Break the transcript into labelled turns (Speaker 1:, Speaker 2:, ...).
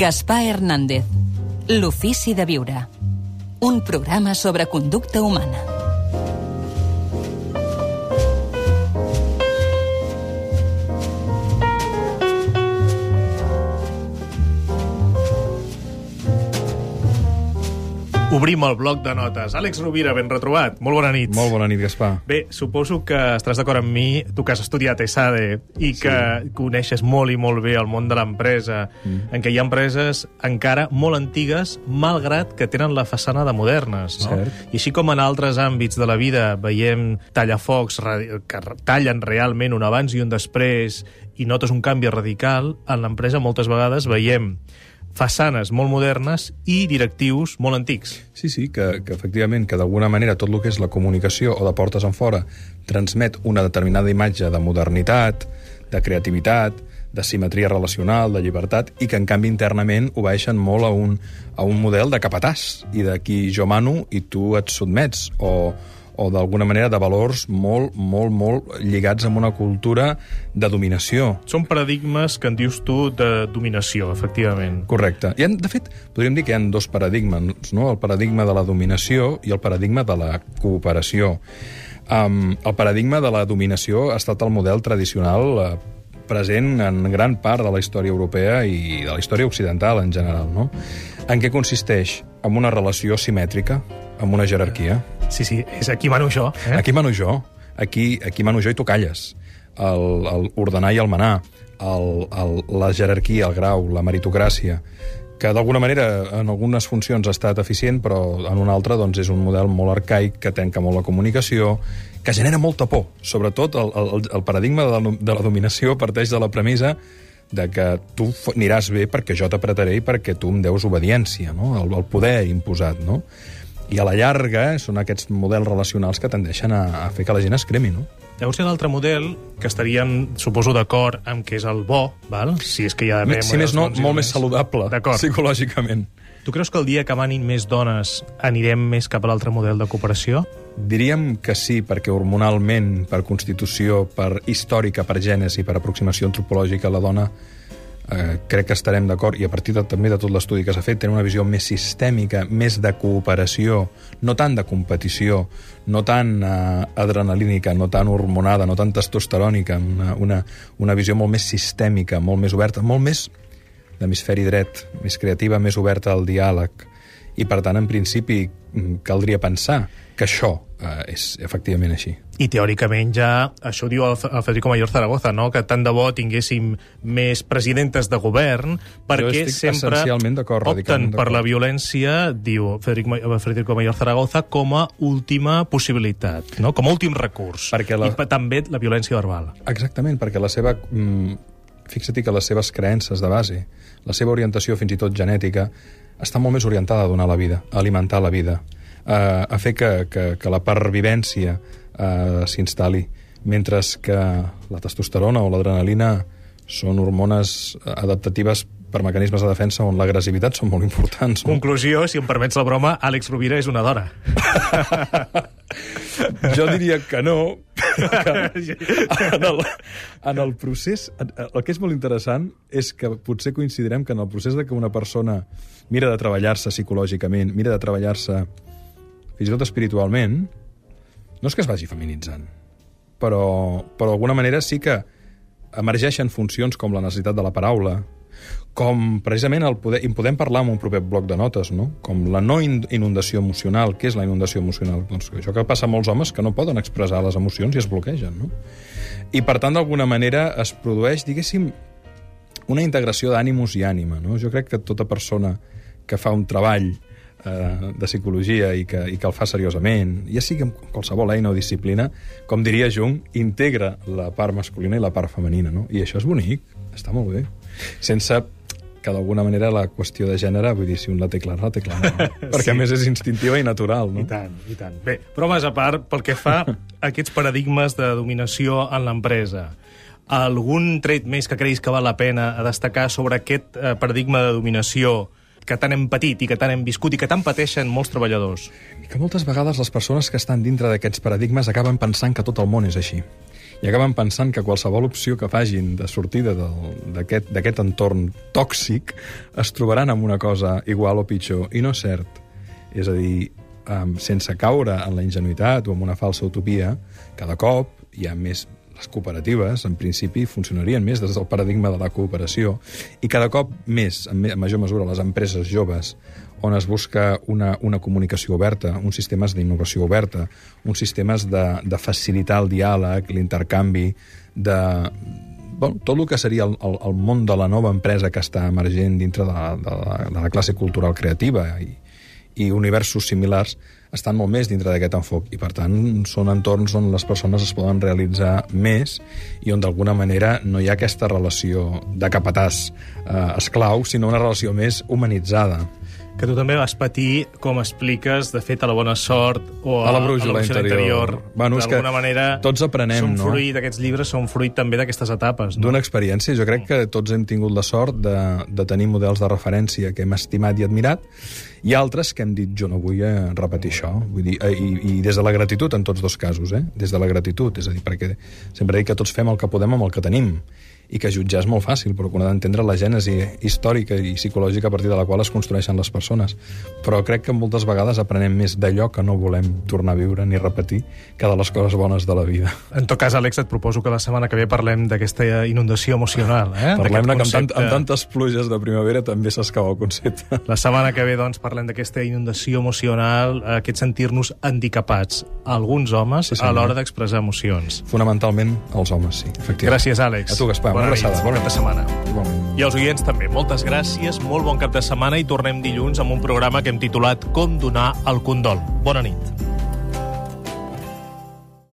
Speaker 1: Gaspar Hernández. L'ofici de viure. Un programa sobre conducta humana.
Speaker 2: Obrim el bloc de notes. Àlex Rovira, ben retrobat. Molt bona nit.
Speaker 3: Molt bona nit, Gaspar.
Speaker 2: Bé, suposo que estaràs d'acord amb mi, tu que has estudiat ESADE i que sí. coneixes molt i molt bé el món de l'empresa, mm. en què hi ha empreses encara molt antigues, malgrat que tenen la façana de modernes. No?
Speaker 3: Cert.
Speaker 2: I així com en altres àmbits de la vida veiem tallafocs que tallen realment un abans i un després i notes un canvi radical, en l'empresa moltes vegades veiem façanes molt modernes i directius molt antics.
Speaker 3: Sí, sí, que, que efectivament, que d'alguna manera tot el que és la comunicació o de portes en fora transmet una determinada imatge de modernitat, de creativitat, de simetria relacional, de llibertat, i que en canvi internament obeeixen molt a un, a un model de capatàs, i de qui jo mano i tu et sotmets, o, o d'alguna manera de valors molt, molt, molt lligats amb una cultura de dominació.
Speaker 2: Són paradigmes que en dius tu de dominació, efectivament.
Speaker 3: Correcte. I, de fet, podríem dir que hi ha dos paradigmes, no? el paradigma de la dominació i el paradigma de la cooperació. Um, el paradigma de la dominació ha estat el model tradicional uh, present en gran part de la història europea i de la història occidental en general. No? En què consisteix? En una relació simètrica, amb una jerarquia.
Speaker 2: Sí, sí, és aquí mano jo.
Speaker 3: Eh? Aquí mano jo. Aquí, aquí mano jo i tu calles. El, el ordenar i el manar, el, el, la jerarquia, el grau, la meritocràcia, que d'alguna manera en algunes funcions ha estat eficient, però en una altra doncs, és un model molt arcaic que trenca molt la comunicació, que genera molta por. Sobretot el, el, el paradigma de la, de la dominació parteix de la premissa de que tu aniràs bé perquè jo t'apretaré i perquè tu em deus obediència, no? el, el poder imposat. No? I a la llarga són aquests models relacionals que tendeixen a, a fer que la gent es cremi, no?
Speaker 2: Llavors hi ha un altre model que estaríem, suposo, d'acord amb que és el bo, val? si és que hi ha d'haver
Speaker 3: Si més no, molt més saludable, psicològicament.
Speaker 2: Tu creus que el dia que manin més dones anirem més cap a l'altre model de cooperació?
Speaker 3: Diríem que sí, perquè hormonalment, per constitució, per històrica, per gènesi, per aproximació antropològica, la dona eh, crec que estarem d'acord, i a partir de, també de tot l'estudi que s'ha fet, tenen una visió més sistèmica, més de cooperació, no tant de competició, no tant eh, adrenalínica, no tant hormonada, no tant testosterònica, una, una, una visió molt més sistèmica, molt més oberta, molt més d'hemisferi dret, més creativa, més oberta al diàleg. I, per tant, en principi, mm, caldria pensar que això eh, és efectivament així.
Speaker 2: I teòricament ja, això ho diu el, el Federico Mayor Zaragoza, no? que tant de bo tinguéssim més presidentes de govern perquè sempre opten per la violència, diu Federico, Federico Mayor Zaragoza, com a última possibilitat, no? com a últim recurs. Perquè la... I també la violència verbal.
Speaker 3: Exactament, perquè la seva... Mm, fixa-t'hi que les seves creences de base, la seva orientació fins i tot genètica, està molt més orientada a donar la vida, a alimentar la vida, eh, a fer que, que, que la pervivència eh, s'instal·li, mentre que la testosterona o l'adrenalina són hormones adaptatives per mecanismes de defensa on l'agressivitat són molt importants.
Speaker 2: No? Conclusió, si em permets la broma, Àlex Rovira és una dona.
Speaker 3: jo diria que no, que en, el, en el procés... El que és molt interessant és que potser coincidirem que en el procés de que una persona mira de treballar-se psicològicament, mira de treballar-se fins i tot espiritualment, no és que es vagi feminitzant, però, però d'alguna manera sí que emergeixen funcions com la necessitat de la paraula, com precisament el poder, i podem parlar en un proper bloc de notes, no? com la no inundació emocional. Què és la inundació emocional? Doncs això que passa a molts homes que no poden expressar les emocions i es bloquegen. No? I per tant, d'alguna manera, es produeix, diguéssim, una integració d'ànimus i ànima. No? Jo crec que tota persona que fa un treball eh, de psicologia i que, i que el fa seriosament, ja sigui amb qualsevol eina o disciplina, com diria Jung, integra la part masculina i la part femenina, no? I això és bonic, està molt bé. Sense que d'alguna manera la qüestió de gènere, vull dir, si un la té clara, la té clara. No? Perquè sí. a més és instintiva i natural, no?
Speaker 2: I tant, i tant. Bé, però més a part, pel que fa a aquests paradigmes de dominació en l'empresa, algun tret més que creguis que val la pena a destacar sobre aquest eh, paradigma de dominació que tant hem patit i que tant hem viscut i que tant pateixen molts treballadors.
Speaker 3: I que moltes vegades les persones que estan dintre d'aquests paradigmes acaben pensant que tot el món és així. i acaben pensant que qualsevol opció que fagin de sortida d'aquest entorn tòxic es trobaran amb una cosa igual o pitjor, i no és cert. És a dir, sense caure en la ingenuïtat o en una falsa utopia, cada cop hi ha més les cooperatives, en principi, funcionarien més des del paradigma de la cooperació i cada cop més, en major mesura, les empreses joves on es busca una, una comunicació oberta, uns sistemes d'innovació oberta, uns sistemes de, de facilitar el diàleg, l'intercanvi, de bueno, tot el que seria el, el, el món de la nova empresa que està emergent dintre de la, de la, de la classe cultural creativa i, i universos similars estan molt més dintre d'aquest enfoc i, per tant, són entorns on les persones es poden realitzar més i on, d'alguna manera, no hi ha aquesta relació de capatàs eh, esclau, sinó una relació més humanitzada
Speaker 2: que tu també vas patir, com expliques, de fet, a la bona sort o
Speaker 3: a, a la brújula interior. interior.
Speaker 2: Bueno, D'alguna manera,
Speaker 3: tots aprenem,
Speaker 2: són
Speaker 3: no?
Speaker 2: fruit d'aquests llibres, són fruit també d'aquestes etapes. No?
Speaker 3: D'una experiència. Jo crec que tots hem tingut la sort de, de tenir models de referència que hem estimat i admirat i altres que hem dit, jo no vull eh, repetir això. Vull dir, eh, i, I des de la gratitud, en tots dos casos, eh? des de la gratitud. És a dir, perquè sempre dic que tots fem el que podem amb el que tenim i que jutjar és molt fàcil, però que d'entendre la gènesi històrica i psicològica a partir de la qual es construeixen les persones. Però crec que moltes vegades aprenem més d'allò que no volem tornar a viure ni repetir que de les coses bones de la vida.
Speaker 2: En tot cas, Àlex, et proposo que la setmana que ve parlem d'aquesta inundació emocional. Eh?
Speaker 3: Parlem-ne que amb, tant, amb tantes pluges de primavera també s'escau el concepte.
Speaker 2: La setmana que ve, doncs, parlem d'aquesta inundació emocional, aquest sentir-nos handicapats, alguns homes, sí, a l'hora d'expressar emocions.
Speaker 3: Fonamentalment els homes, sí, efectivament.
Speaker 2: Gràcies, Àlex.
Speaker 3: A tu, Gaspar.
Speaker 2: Bona abraçada. Bon cap de setmana. I als oients també, moltes gràcies, molt bon cap de setmana i tornem dilluns amb un programa que hem titulat Com donar el condol. Bona nit.